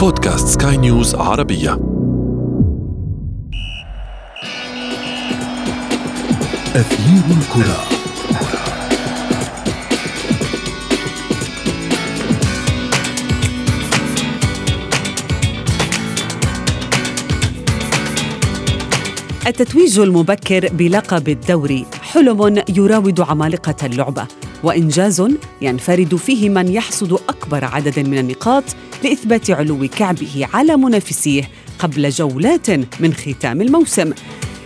بودكاست سكاي نيوز عربية. أثير الكرة. التتويج المبكر بلقب الدوري حلم يراود عمالقة اللعبة. وإنجاز ينفرد فيه من يحصد أكبر عدد من النقاط لإثبات علو كعبه على منافسيه قبل جولات من ختام الموسم.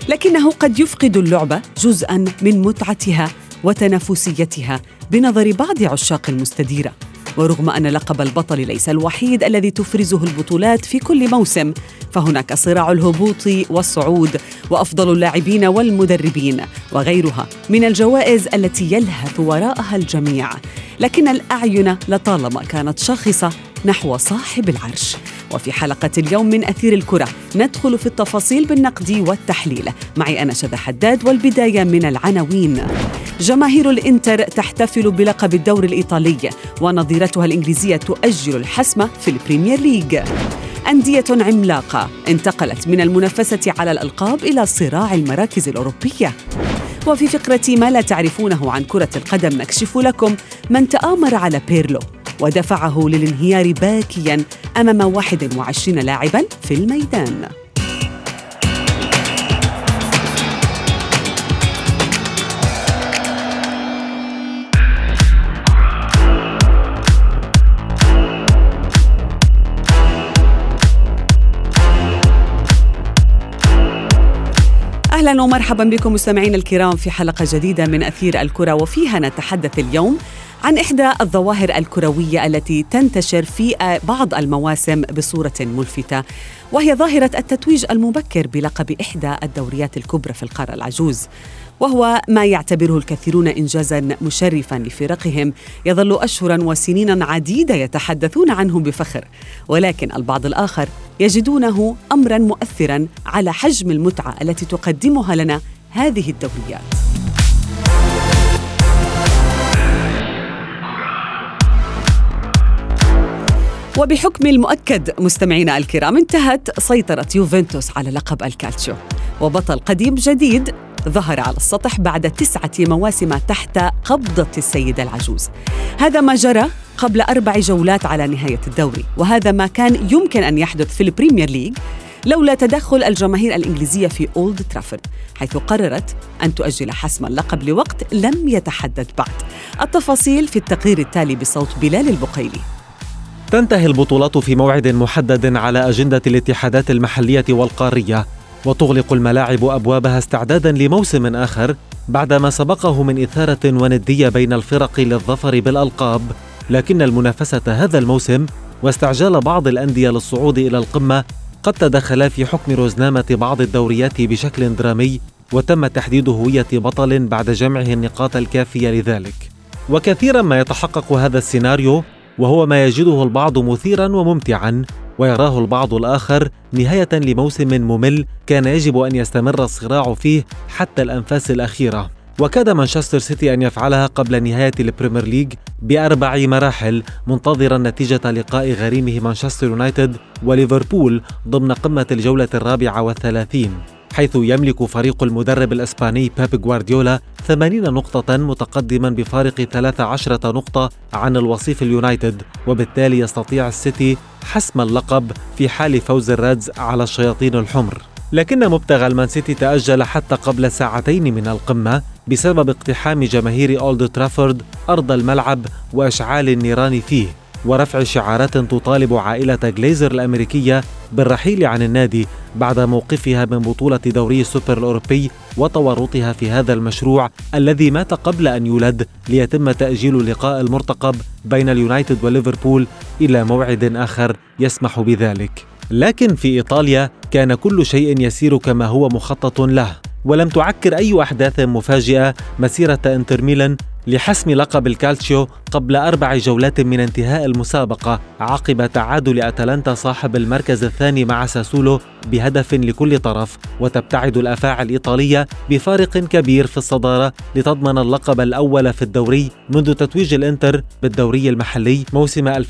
لكنه قد يفقد اللعبة جزءاً من متعتها وتنافسيتها بنظر بعض عشاق المستديرة. ورغم أن لقب البطل ليس الوحيد الذي تفرزه البطولات في كل موسم فهناك صراع الهبوط والصعود وأفضل اللاعبين والمدربين وغيرها من الجوائز التي يلهث وراءها الجميع. لكن الأعين لطالما كانت شاخصة نحو صاحب العرش. وفي حلقة اليوم من أثير الكرة ندخل في التفاصيل بالنقد والتحليل. معي أنا شذى حداد والبداية من العناوين. جماهير الإنتر تحتفل بلقب الدوري الإيطالي ونظيرتها الإنجليزية تؤجل الحسم في البريمير ليج أندية عملاقة انتقلت من المنافسة على الألقاب إلى صراع المراكز الأوروبية. وفي فقرة ما لا تعرفونه عن كرة القدم نكشف لكم من تآمر على بيرلو. ودفعه للانهيار باكيا أمام 21 لاعبا في الميدان. أهلا ومرحبا بكم مستمعينا الكرام في حلقة جديدة من أثير الكرة وفيها نتحدث اليوم عن إحدى الظواهر الكروية التي تنتشر في بعض المواسم بصورة ملفتة وهي ظاهرة التتويج المبكر بلقب إحدى الدوريات الكبرى في القارة العجوز. وهو ما يعتبره الكثيرون انجازا مشرفا لفرقهم يظل اشهرا وسنينا عديدة يتحدثون عنه بفخر. ولكن البعض الآخر يجدونه امرا مؤثرا على حجم المتعة التي تقدمها لنا هذه الدوريات. وبحكم المؤكد مستمعينا الكرام انتهت سيطرة يوفنتوس على لقب الكالتشو. وبطل قديم جديد ظهر على السطح بعد تسعة مواسم تحت قبضة السيدة العجوز. هذا ما جرى قبل أربع جولات على نهاية الدوري. وهذا ما كان يمكن أن يحدث في البريمير ليج لولا تدخل الجماهير الإنجليزية في أولد ترافورد حيث قررت أن تؤجل حسم اللقب لوقت لم يتحدد بعد. التفاصيل في التقرير التالي بصوت بلال البقيلي تنتهي البطولات في موعد محدد على أجندة الاتحادات المحلية والقارية وتغلق الملاعب أبوابها استعدادا لموسم آخر بعدما سبقه من إثارة وندية بين الفرق للظفر بالألقاب. لكن المنافسة هذا الموسم واستعجال بعض الأندية للصعود إلى القمة قد تدخلا في حكم رزنامة بعض الدوريات بشكل درامي وتم تحديد هوية بطل بعد جمعه النقاط الكافية لذلك. وكثيرا ما يتحقق هذا السيناريو وهو ما يجده البعض مثيرا وممتعا ويراه البعض الآخر نهاية لموسم ممل كان يجب أن يستمر الصراع فيه حتى الأنفاس الأخيرة. وكاد مانشستر سيتي أن يفعلها قبل نهاية البريمير ليج بأربع مراحل منتظرا نتيجة لقاء غريمه مانشستر يونايتد وليفربول ضمن قمة الجولة الرابعة والثلاثين. حيث يملك فريق المدرب الإسباني بيب غوارديولا 80 نقطة متقدما بفارق 13 نقطة عن الوصيف اليونايتد وبالتالي يستطيع السيتي حسم اللقب في حال فوز الريدز على الشياطين الحمر. لكن مبتغى المان سيتي تأجل حتى قبل ساعتين من القمة بسبب اقتحام جماهير أولد ترافورد أرض الملعب وإشعال النيران فيه. ورفع شعارات تطالب عائلة جليزر الأمريكية بالرحيل عن النادي بعد موقفها من بطولة دوري السوبر الأوروبي وتورطها في هذا المشروع الذي مات قبل أن يولد ليتم تأجيل اللقاء المرتقب بين اليونايتد وليفربول إلى موعد آخر يسمح بذلك. لكن في إيطاليا كان كل شيء يسير كما هو مخطط له. ولم تعكر أي أحداث مفاجئة مسيرة إنتر ميلان لحسم لقب الكالتشيو قبل أربع جولات من انتهاء المسابقة عقب تعادل أتلانتا صاحب المركز الثاني مع ساسولو بهدف لكل طرف وتبتعد الأفاعي الإيطالية بفارق كبير في الصدارة لتضمن اللقب الأول في الدوري منذ تتويج الإنتر بالدوري المحلي موسم 2009-2010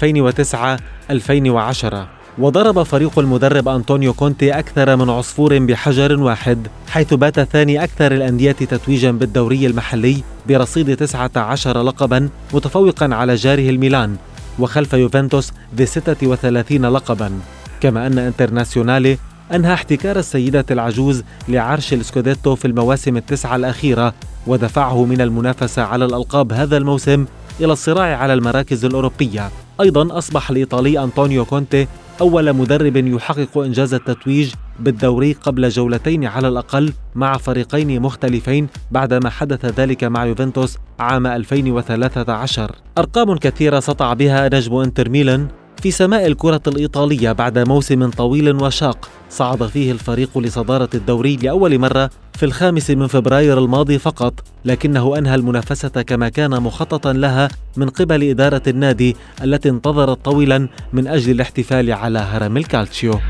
وضرب فريق المدرب أنطونيو كونتي أكثر من عصفور بحجر واحد حيث بات ثاني أكثر الأندية تتويجا بالدوري المحلي برصيد 19 لقبا متفوقا على جاره الميلان وخلف يوفنتوس ب 36 لقبا. كما أن انترناسيونالي أنهى احتكار السيدة العجوز لعرش السكوديتو في المواسم التسعة الأخيرة ودفعه من المنافسة على الألقاب هذا الموسم إلى الصراع على المراكز الأوروبية. أيضا أصبح الإيطالي أنطونيو كونتي أول مدرب يحقق إنجاز التتويج بالدوري قبل جولتين على الأقل مع فريقين مختلفين بعدما حدث ذلك مع يوفنتوس عام 2013 أرقام كثيرة سطع بها نجم إنتر ميلان في سماء الكرة الإيطالية بعد موسم طويل وشاق صعد فيه الفريق لصدارة الدوري لأول مرة في الخامس من فبراير الماضي فقط لكنه أنهى المنافسة كما كان مخططا لها من قبل إدارة النادي التي انتظرت طويلا من أجل الاحتفال على هرم الكالتشيو.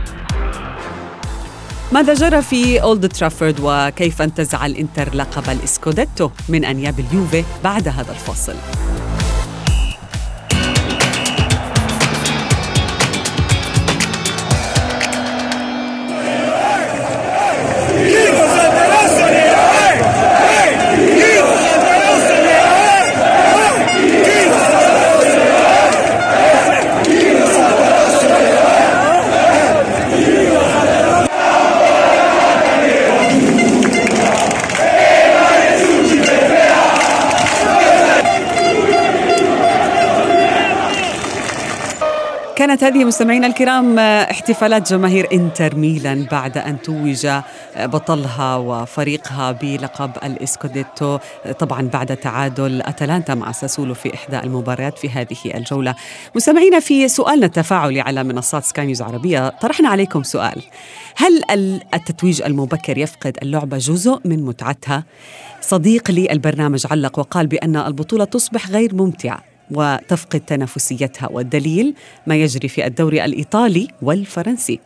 ماذا جرى في أولد ترافورد وكيف انتزع الإنتر لقب الإسكوديتو؟ من أنياب اليوفي بعد هذا الفاصل. كانت هذه مستمعينا الكرام احتفالات جماهير إنتر ميلان بعد أن توج بطلها وفريقها بلقب الإسكوديتو طبعا بعد تعادل أتلانتا مع ساسولو في إحدى المباريات في هذه الجولة. مستمعينا في سؤالنا التفاعلي على منصات سكاي نيوز عربية طرحنا عليكم سؤال هل التتويج المبكر يفقد اللعبه جزء من متعتها؟ صديق لي البرنامج علق وقال بأن البطولة تصبح غير ممتعة وتفقد تنافسيتها والدليل ما يجري في الدوري الإيطالي والفرنسي.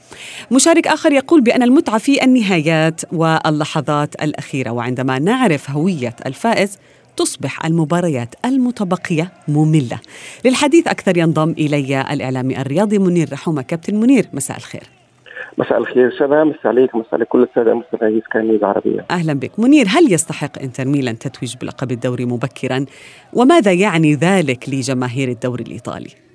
مشارك آخر يقول بأن المتعة في النهايات واللحظات الأخيرة وعندما نعرف هوية الفائز تصبح المباريات المتبقية مملة. للحديث أكثر ينضم إلي الإعلامي الرياضي منير رحومه كابتن منير مساء الخير. مساء الخير شباب مساء عليك مساء عليك كل السادة مستمعي سكاي نيوز عربيه أهلا بك. منير هل يستحق إنتر ميلان تتويج بلقب الدوري مبكرا؟ وماذا يعني ذلك لجماهير الدوري الإيطالي؟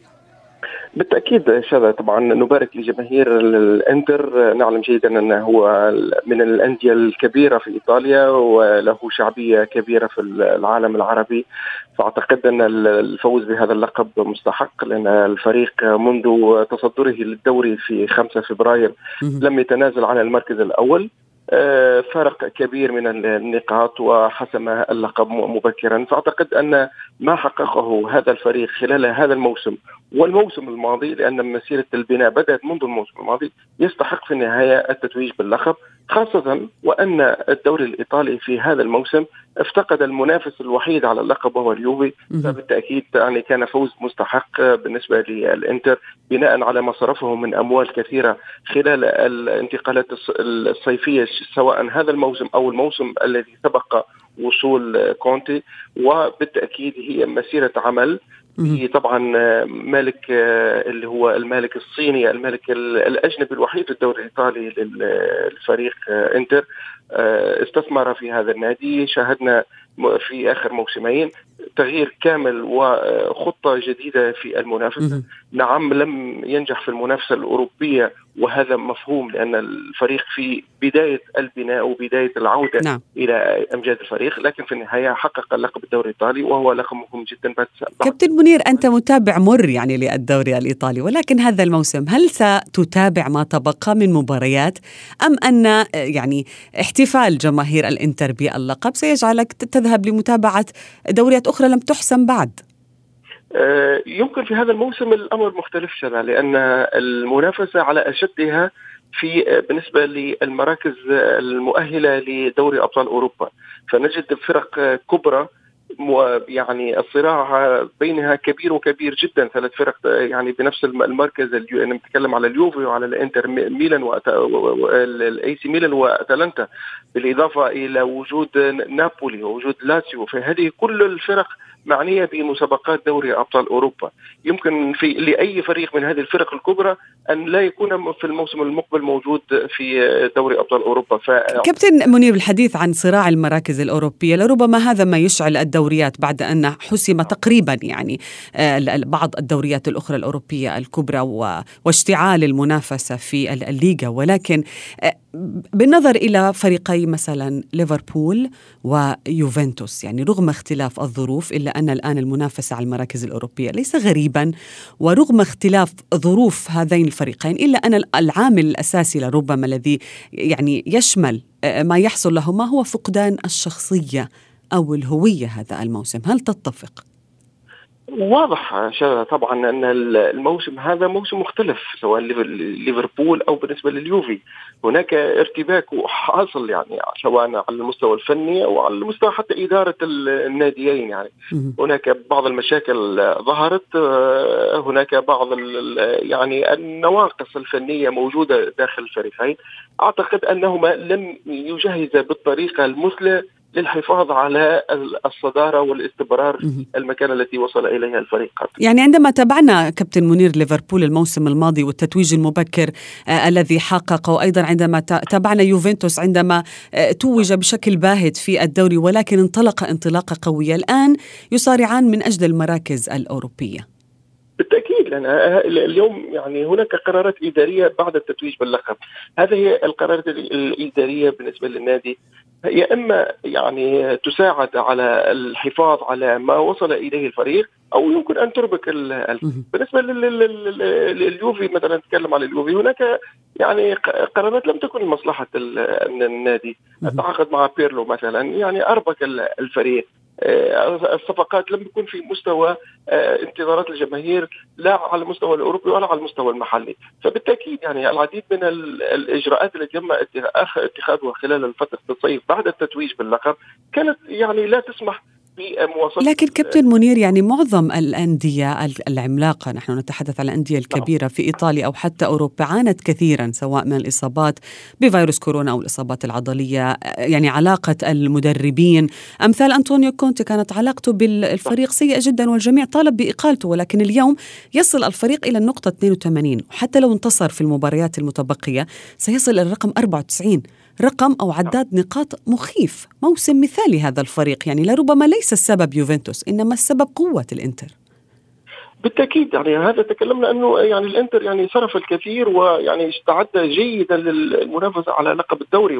بالتأكيد شذا طبعا نبارك لجماهير الإنتر. نعلم جيدا انه هو من الأندية الكبيرة في إيطاليا وله شعبية كبيرة في العالم العربي. فأعتقد أن الفوز بهذا اللقب مستحق لأن الفريق منذ تصدره للدوري في 5 فبراير لم يتنازل عن المركز الأول. فرق كبير من النقاط وحسم اللقب مبكرا. فأعتقد أن ما حققه هذا الفريق خلال هذا الموسم والموسم الماضي لأن مسيرة البناء بدأت منذ الموسم الماضي يستحق في النهاية التتويج باللقب. خاصة وأن الدوري الإيطالي في هذا الموسم افتقد المنافس الوحيد على اللقب وهو اليوفي. فبالتأكيد يعني كان فوز مستحق بالنسبة للإنتر بناء على ما صرفه من أموال كثيرة خلال الانتقالات الصيفية سواء هذا الموسم أو الموسم الذي سبق وصول كونتي. وبالتأكيد هي مسيرة عمل في طبعا مالك اللي هو المالك الصيني المالك الأجنبي الوحيد في الدوري الإيطالي للفريق إنتر استثمر في هذا النادي. شاهدنا في آخر موسمين تغيير كامل وخطه جديدة في المنافسة. نعم لم ينجح في المنافسة الأوروبية وهذا مفهوم لأن الفريق في بداية البناء وبدايه العودة نعم. إلى أمجاد الفريق لكن في النهاية حقق اللقب الدوري الإيطالي وهو لقب مهم جدا بعد كابتن منير أنت متابع مر يعني للدوري الإيطالي ولكن هذا الموسم هل ستتابع ما تبقى من مباريات أم أن يعني احتفال جماهير الإنتر باللقب سيجعلك تذهب لمتابعة دوريات أخرى لم تحسم بعد؟ آه، يمكن في هذا الموسم الأمر مختلف شبه لأن المنافسة على أشدها في بالنسبة للمراكز المؤهلة لدوري أبطال أوروبا. فنجد فرق كبرى يعني الصراع بينها كبير وكبير جدا. ثلاث فرق يعني بنفس المركز نتكلم على اليوفي وعلى الإنتر ميلان والاي سي ميلان وأتلانتا. بالإضافة إلى وجود نابولي ووجود لاتسيو. فهذه كل الفرق معنية بمسابقات دوري أبطال أوروبا. يمكن في لأي فريق من هذه الفرق الكبرى أن لا يكون في الموسم المقبل موجود في دوري أبطال أوروبا. ف... كابتن منير الحديث عن صراع المراكز الأوروبية لربما هذا ما يشعل الدوريات بعد أن حسم تقريبا يعني آه، بعض الدوريات الأخرى الأوروبية الكبرى واشتعال المنافسة في الليغا. ولكن آه، بالنظر إلى فريقي مثلا ليفربول ويوفنتوس يعني رغم اختلاف الظروف إلا ان الآن المنافسة على المراكز الأوروبية ليس غريبا ورغم اختلاف ظروف هذين الفريقين إلا أن العامل الأساسي لربما الذي يعني يشمل آه، ما يحصل لهما هو فقدان الشخصية أو الهوية هذا الموسم. هل تتفق؟ واضح طبعا أن الموسم هذا موسم مختلف سواء ليفربول أو بالنسبة لليوفي. هناك ارتباك حاصل يعني سواء على المستوى الفني أو على المستوى حتى إدارة الناديين يعني. هناك بعض المشاكل ظهرت هناك بعض يعني النواقص الفنية موجودة داخل الفريقين. أعتقد أنهما لم يجهزا بالطريقة المثلى للحفاظ على الصدارة والاستمرار المكانه التي وصل إليها الفريق. يعني عندما تابعنا كابتن منير ليفربول الموسم الماضي والتتويج المبكر آه الذي حققه أيضا عندما تابعنا يوفنتوس عندما آه توج بشكل باهت في الدوري ولكن انطلق انطلاقة قوية الآن يصارعان من أجل المراكز الأوروبية. بالتأكيد لأن اليوم يعني هناك قرارات إدارية بعد التتويج باللقب، هذه هي القرارات الإدارية بالنسبة للنادي. يا إما يعني تساعد على الحفاظ على ما وصل إليه الفريق أو يمكن أن تربك بالنسبة لليوفي مثلا نتكلم عن اليوفي هناك يعني قرارات لم تكن لمصلحة النادي. التعاقد مع بيرلو مثلا يعني أربك الفريق. الصفقات لم تكن في مستوى آه، انتظارات الجماهير لا على المستوى الأوروبي ولا على المستوى المحلي، فبالتأكيد يعني العديد من الإجراءات التي تم اتخاذها خلال الفترة الصيف بعد التتويج باللقب كانت يعني لا تسمح لكن كابتن منير يعني معظم الأندية العملاقة نحن نتحدث عن الأندية الكبيرة في إيطاليا أو حتى أوروبا عانت كثيرا سواء من الإصابات بفيروس كورونا أو الإصابات العضلية. يعني علاقة المدربين. أمثال أنطونيو كونتي كانت علاقته بالفريق سيئة جدا والجميع طالب بإقالته ولكن اليوم يصل الفريق إلى النقطة 82 وحتى لو انتصر في المباريات المتبقية سيصل إلى الرقم 94 رقم أو عداد نقاط مخيف موسم مثالي هذا الفريق يعني لربما ليس السبب يوفنتوس إنما السبب قوة الإنتر. بالتأكيد يعني هذا تكلمنا أنه يعني الإنتر يعني صرف الكثير ويعني استعد جيدا للمنافسة على لقب الدوري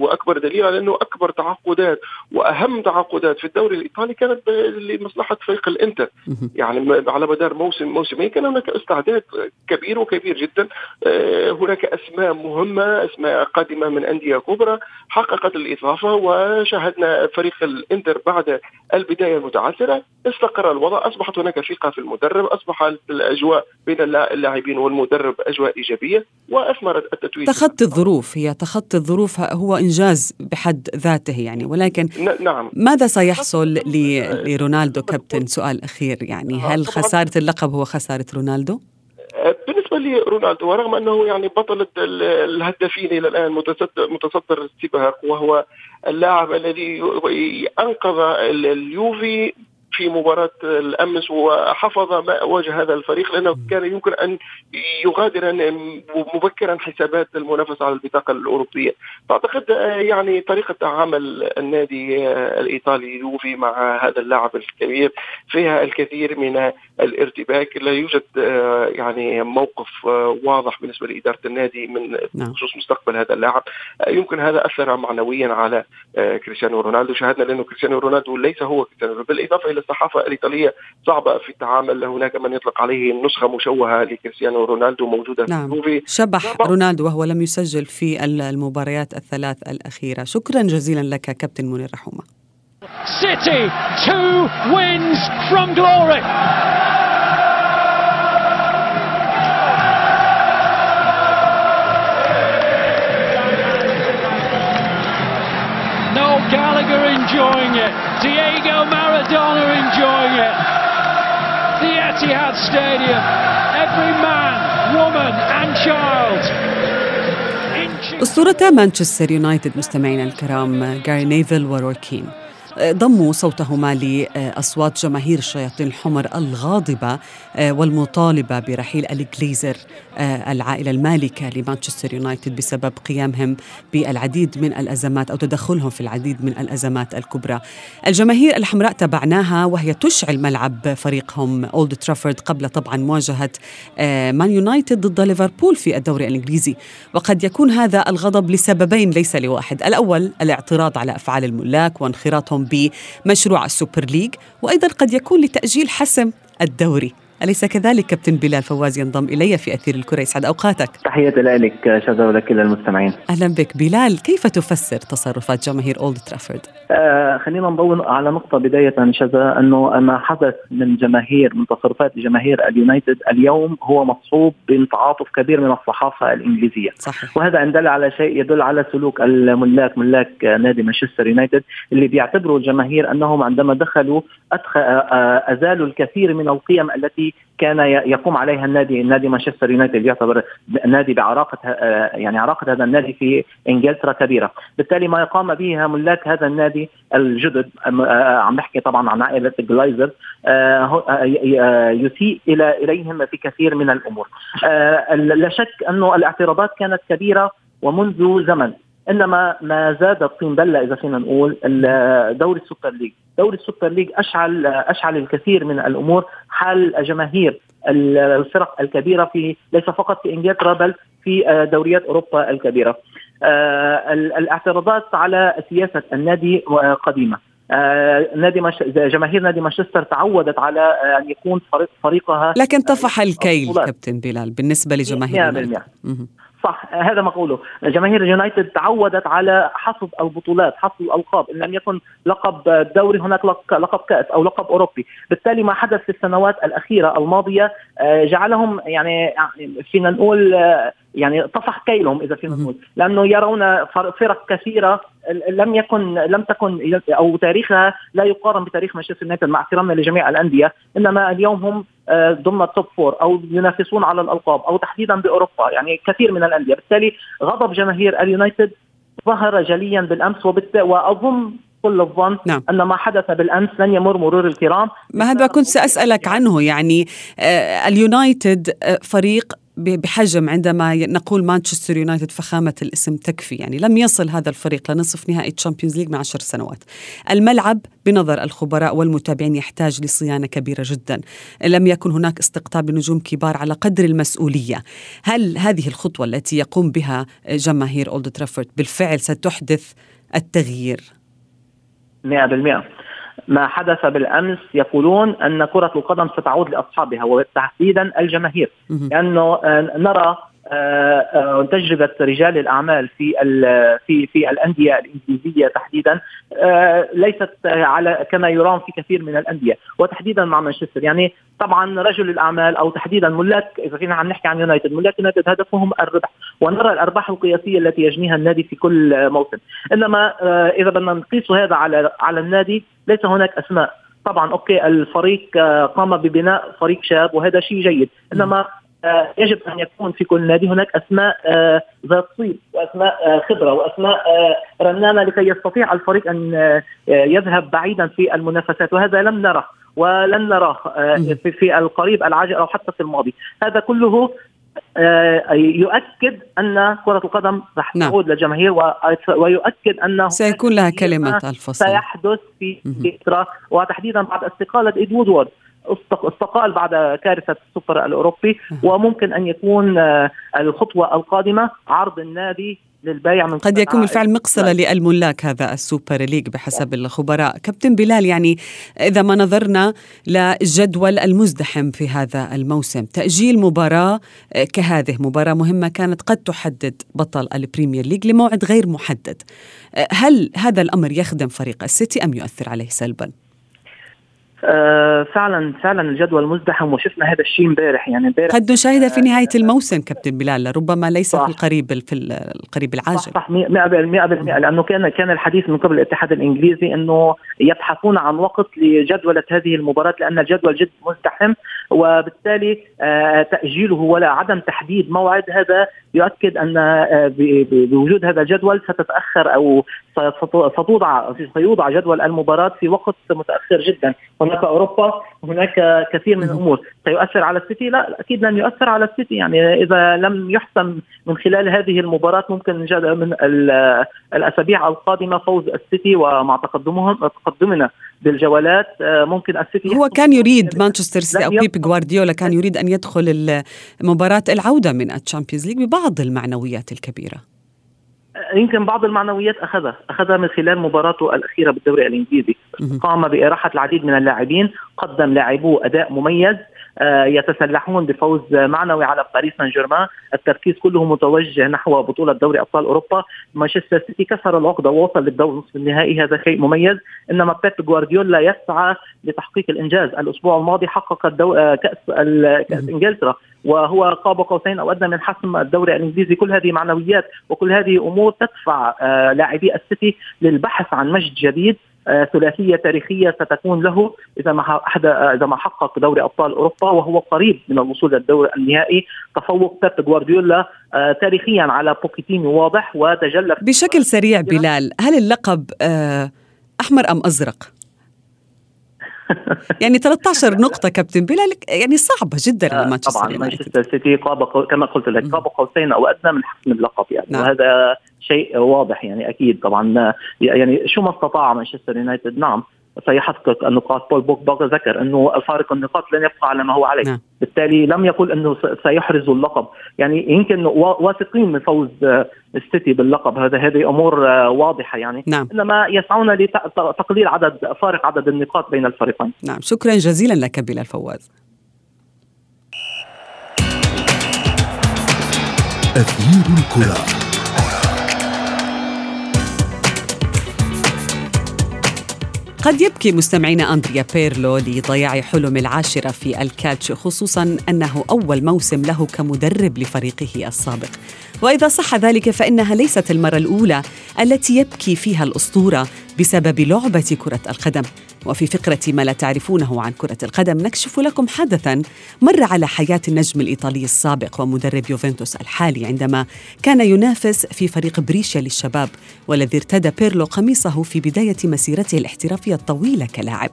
وأكبر دليل على أنه أكبر تعاقدات وأهم تعاقدات في الدوري الإيطالي كانت لمصلحة فريق الإنتر. يعني على مدار موسم موسمين كان هناك استعداد كبير وكبير جدا. آه، هناك أسماء مهمة أسماء قادمة من أندية كبرى حققت الإضافة وشاهدنا فريق الإنتر بعد البداية المتعثرة استقر الوضع أصبحت هناك ثقه في المدرب أصبح الأجواء بين اللاعبين والمدرب أجواء إيجابية وأثمرت التتويج. تخطي الظروف هي تخطي الظروف هو إنجاز بحد ذاته يعني ولكن نعم. ماذا سيحصل لرونالدو كابتن؟ سؤال أخير يعني آه، هل خسارة اللقب هو خسارة رونالدو؟ آه، بالنسبة لرونالدو ورغم أنه يعني بطل الهدافين إلى الآن متصدر السباق وهو اللاعب الذي أنقذ اليوفي في مباراة الأمس وحفظ ما واجه هذا الفريق لأنه كان يمكن أن يغادر مبكرا حسابات المنافسة على البطاقة الأوروبية. فأعتقد آه، يعني طريقة تعامل النادي آه، الإيطالي يوفي مع هذا اللاعب الكبير. فيها الكثير من الارتباك. لا يوجد آه، يعني موقف واضح بالنسبة لإدارة النادي من نعم. خصوص مستقبل هذا اللاعب. يمكن هذا أثر معنويا على كريستيانو رونالدو. شاهدنا لأنه كريستيانو رونالدو ليس هو كريستيانو بالإضافة إلى الصحافة الإيطالية صعبة في التعامل هناك من يطلق عليه نسخة مشوهة لكريستيانو رونالدو موجودة نعم. في شبح رونالدو وهو لم يسجل في المباريات الثلاث الأخيرة شكرا جزيلا لك كابتن منير رحومه City two wins from glory Gallagher enjoying it. Diego Maradona Etihad Stadium. Every man, woman and child. أسطورتا مانشستر يونايتد مستمعينا الكرام جاري نيفل وروي كين ضموا صوتهما لأصوات جماهير الشياطين الحمر الغاضبة والمطالبة برحيل الجليزر العائلة المالكة لمانشستر يونايتد بسبب قيامهم بالعديد من الأزمات أو تدخلهم في العديد من الأزمات الكبرى. الجماهير الحمراء تبعناها وهي تشعل ملعب فريقهم أولد ترافورد قبل طبعا مواجهة مان يونايتد ضد ليفربول في الدوري الإنجليزي. وقد يكون هذا الغضب لسببين ليس لواحد الأول الاعتراض على أفعال الملاك وانخراطهم بمشروع ال Super League وأيضا قد يكون لتأجيل حسم الدوري. أليس كذلك كابتن بلال فواز ينضم إلي في أثير الكرة يسعد أوقاتك. تحياتي لك شذا ولكل المستمعين. أهلا بك. بلال كيف تفسر تصرفات جماهير أولد ترافورد؟ آه خلينا نضوي على نقطة بداية شذا أنه ما حدث من جماهير من تصرفات جماهير اليونايتد اليوم هو مصحوب بتعاطف كبير من الصحافة الإنجليزية صحيح. وهذا إن دل على شيء يدل على سلوك الملاك ملاك نادي مانشستر يونايتد اللي بيعتبروا الجماهير أنهم عندما دخلوا أدخل أزالوا الكثير من القيم التي كان يقوم عليها النادي نادي مانشستر يونايتد يعتبر نادي بعراقة يعني عراقة هذا النادي في إنجلترا كبيرة، بالتالي ما يقام به ملاك هذا النادي الجدد عم نحكي طبعا عن عائلة جلايزر يسيء إلى إليهم في كثير من الأمور. لا شك أنه الاعتراضات كانت كبيرة ومنذ زمن إنما ما زاد الطين بله إذا فينا نقول دوري ال Super League، دوري ال Super League اشعل أشعل الكثير من الأمور حال جماهير الفرق الكبيرة في ليس فقط في إنجلترا بل في دوريات أوروبا الكبيرة. الاعتراضات على سياسة النادي قديمة. نادي مش... جماهير نادي مانشستر تعودت على أن يكون فريق فريقها لكن طفح الكيل كابتن بلال بالنسبة لجماهير 100% صح هذا ما أقوله. جماهير اليونايتد تعودت على حصد البطولات حصد الألقاب إن لم يكن لقب دوري هناك لقب كأس أو لقب أوروبي. بالتالي ما حدث في السنوات الأخيرة الماضية جعلهم يعني فينا نقول يعني طفح كيلهم إذا فينا نقول لأنه يرون فرق كثيرة لم يكن لم تكن أو تاريخها لا يقارن بتاريخ مانشستر يونايتد مع احترامنا لجميع الأندية إنما اليوم هم ضمن ال top four أو ينافسون على الألقاب أو تحديدا بأوروبا يعني كثير من الأندية. بالتالي غضب جماهير اليونايتد ظهر جليا بالأمس وبالت... وأظن كل الظن نعم. أن ما حدث بالأمس لن يمر مرور الكرام. ما هذا كنت سأسألك عنه يعني آه اليونايتد آه فريق بحجم عندما نقول مانشستر يونايتد فخامة الاسم تكفي. يعني لم يصل هذا الفريق لنصف نهائي Champions League من عشر سنوات. الملعب بنظر الخبراء والمتابعين يحتاج لصيانة كبيرة جدا. لم يكن هناك استقطاب لنجوم كبار على قدر المسؤولية. هل هذه الخطوة التي يقوم بها جماهير أولد ترافورد بالفعل ستحدث التغيير؟ 100% ما حدث بالأمس يقولون أن كرة القدم ستعود لأصحابها وتحديدا الجماهير لأنه نرى تجربة رجال الأعمال في في في الأندية الإنجليزية تحديدا ليست على كما يرام في كثير من الأندية وتحديدا مع مانشستر. يعني طبعا رجل الأعمال أو تحديدا ملاك إذا فينا عم نحكي عن يونايتد ملاك يونايتد هدفهم الربح ونرى الأرباح القياسية التي يجنيها النادي في كل موسم. إنما إذا بدنا نقيس هذا على على النادي ليس هناك أسماء. طبعا okay الفريق قام ببناء فريق شاب وهذا شيء جيد. إنما يجب أن يكون في كل نادي هناك أسماء ذات صيت وأسماء خبرة وأسماء رنانه لكي يستطيع الفريق أن يذهب بعيدا في المنافسات وهذا لم نره ولن نراه في القريب العاجل أو حتى في الماضي. هذا كله يؤكد أن كرة القدم راح تعود نعم. للجماهير ويؤكد انه سيكون لها كلمه الفصل سيحدث في انجلترا وتحديدا بعد استقالة إيد وودورد استقال بعد كارثة السوبر الأوروبي وممكن أن يكون الخطوة القادمة عرض النادي للبيع من قد يكون بالفعل مقصلة للملاك هذا ال Super League بحسب الخبراء. كابتن بلال يعني إذا ما نظرنا للجدول المزدحم في هذا الموسم تأجيل مباراة كهذه مباراة مهمة كانت قد تحدد بطل ال Premier League لموعد غير محدد. هل هذا الأمر يخدم فريق السيتي أم يؤثر عليه سلباً؟ آه فعلا فعلا الجدول مزدحم وشفنا هذا الشيء امبارح يعني امبارح قد نشاهدها في نهاية الموسم كابتن بلال ربما ليس صح. في القريب في القريب العاجل. صح صح 100% لأنه كان كان الحديث من قبل الاتحاد الإنجليزي إنه يبحثون عن وقت لجدولة هذه المباراة لأن الجدول جد مزدحم وبالتالي آه تأجيله ولا عدم تحديد موعد هذا يؤكد أن آه بوجود هذا الجدول ستتأخر أو ستوضع سيوضع جدول المباراة في وقت متأخر جدا. هناك أوروبا هناك كثير من الأمور. سيؤثر على السيتي؟ لا أكيد لن يؤثر على السيتي. يعني إذا لم يحسم من خلال هذه المباراة ممكن من الأسابيع القادمة فوز السيتي ومع تقدمهم تقدمنا بالجولات آه، ممكن السيتي هو كان يريد مانشستر سيتي أو بيب جوارديولا كان يريد أن يدخل مباراه العودة من ال Champions League ببعض المعنويات الكبيرة. يمكن بعض المعنويات أخذها أخذها من خلال مباراته الأخيرة بالدوري الإنجليزي. قام بإراحة العديد من اللاعبين قدم لاعبوه أداء مميز يتسلحون بفوز معنوي على باريس سان جيرمان التركيز كله متوجه نحو بطولة دوري أبطال أوروبا. مانشستر سيتي كسر العقدة ووصل للدور نصف النهائي. هذا شيء مميز إنما بيب جوارديولا يسعى لتحقيق الإنجاز. الأسبوع الماضي حقق الدو... آه، كأس كأس إنجلترا وهو قاب قوسين أو أدنى من حسم الدوري الإنجليزي. كل هذه معنويات وكل هذه أمور تدفع آه، لاعبي السيتي للبحث عن مجد جديد. آه، ثلاثية تاريخية ستكون له إذا ما آه، إذا ما حقق دوري أبطال أوروبا وهو قريب من الوصول للدور النهائي تفوق بيب جوارديولا تاريخيا على بوكيتينيو واضح وتجلى بشكل سريع بلال هل اللقب أحمر أم أزرق؟ يعني 13 نقطة كابتن بلال يعني صعبة جدا على مانشستر طبعا مانشستر سيتي قاب كما قلت لك قاب قوسين أو أدنى من حسم اللقب يعني نعم. وهذا شيء واضح يعني أكيد طبعا. يعني شو ما استطاع مانشستر يونايتد؟ نعم. سيحقق النقاط. بول بوجبا ذكر أنه فارق النقاط لن يبقى على ما هو عليه. نعم. بالتالي لم يقل أنه سيحرز اللقب. يعني يمكن واثقين من فوز السيتي باللقب. هذا هذه أمور واضحة يعني. نعم. إنما يسعون لتقليل عدد فارق عدد النقاط بين الفريقين. نعم. شكرا جزيلا لك بلال فواز. أثير الكرة. قد يبكي مستمعينا أندريا بيرلو لضياع حلم العاشرة في الكالتشيو خصوصا أنه أول موسم له كمدرب لفريقه السابق. وإذا صح ذلك فإنها ليست المرة الأولى التي يبكي فيها الأسطورة بسبب لعبة كرة القدم. وفي فقرة ما لا تعرفونه عن كرة القدم نكشف لكم حدثا مر على حياة النجم الإيطالي السابق ومدرب يوفنتوس الحالي عندما كان ينافس في فريق بريشيا للشباب والذي ارتدى بيرلو قميصه في بداية مسيرته الاحترافية الطويلة كلاعب.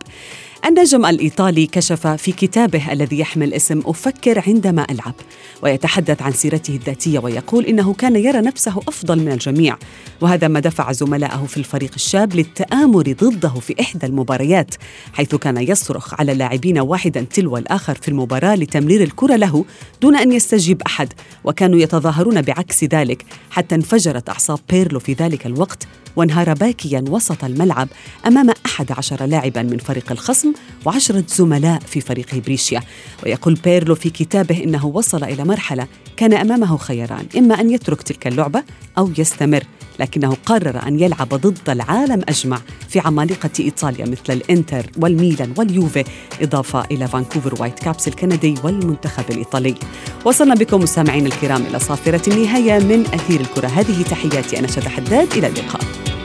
النجم الإيطالي كشف في كتابه الذي يحمل اسم أفكر عندما ألعب ويتحدث عن سيرته الذاتية ويقول إنه كان يرى نفسه أفضل من الجميع وهذا ما دفع زملائه في الفريق الشاب للتآمر ضده في إحدى المباريات حيث كان يصرخ على اللاعبين واحدا تلو الآخر في المباراة لتمرير الكرة له دون أن يستجيب أحد وكانوا يتظاهرون بعكس ذلك حتى انفجرت أعصاب بيرلو في ذلك الوقت وانهار باكيا وسط الملعب أمام أحد عشر لاعبا من فريق الخصم وعشرة زملاء في فريق بريشيا ويقول بيرلو في كتابه إنه وصل إلى مرحلة كان أمامه خياران إما أن يترك تلك اللعبة أو يستمر لكنه قرر أن يلعب ضد العالم أجمع في عمالقة إيطاليا مثل الإنتر والميلان واليوفي إضافة إلى فانكوفر وايت كابس الكندي والمنتخب الإيطالي. وصلنا بكم مستمعين الكرام إلى صافرة النهاية من أثير الكرة. هذه تحياتي أنا شذى حداد إلى اللقاء.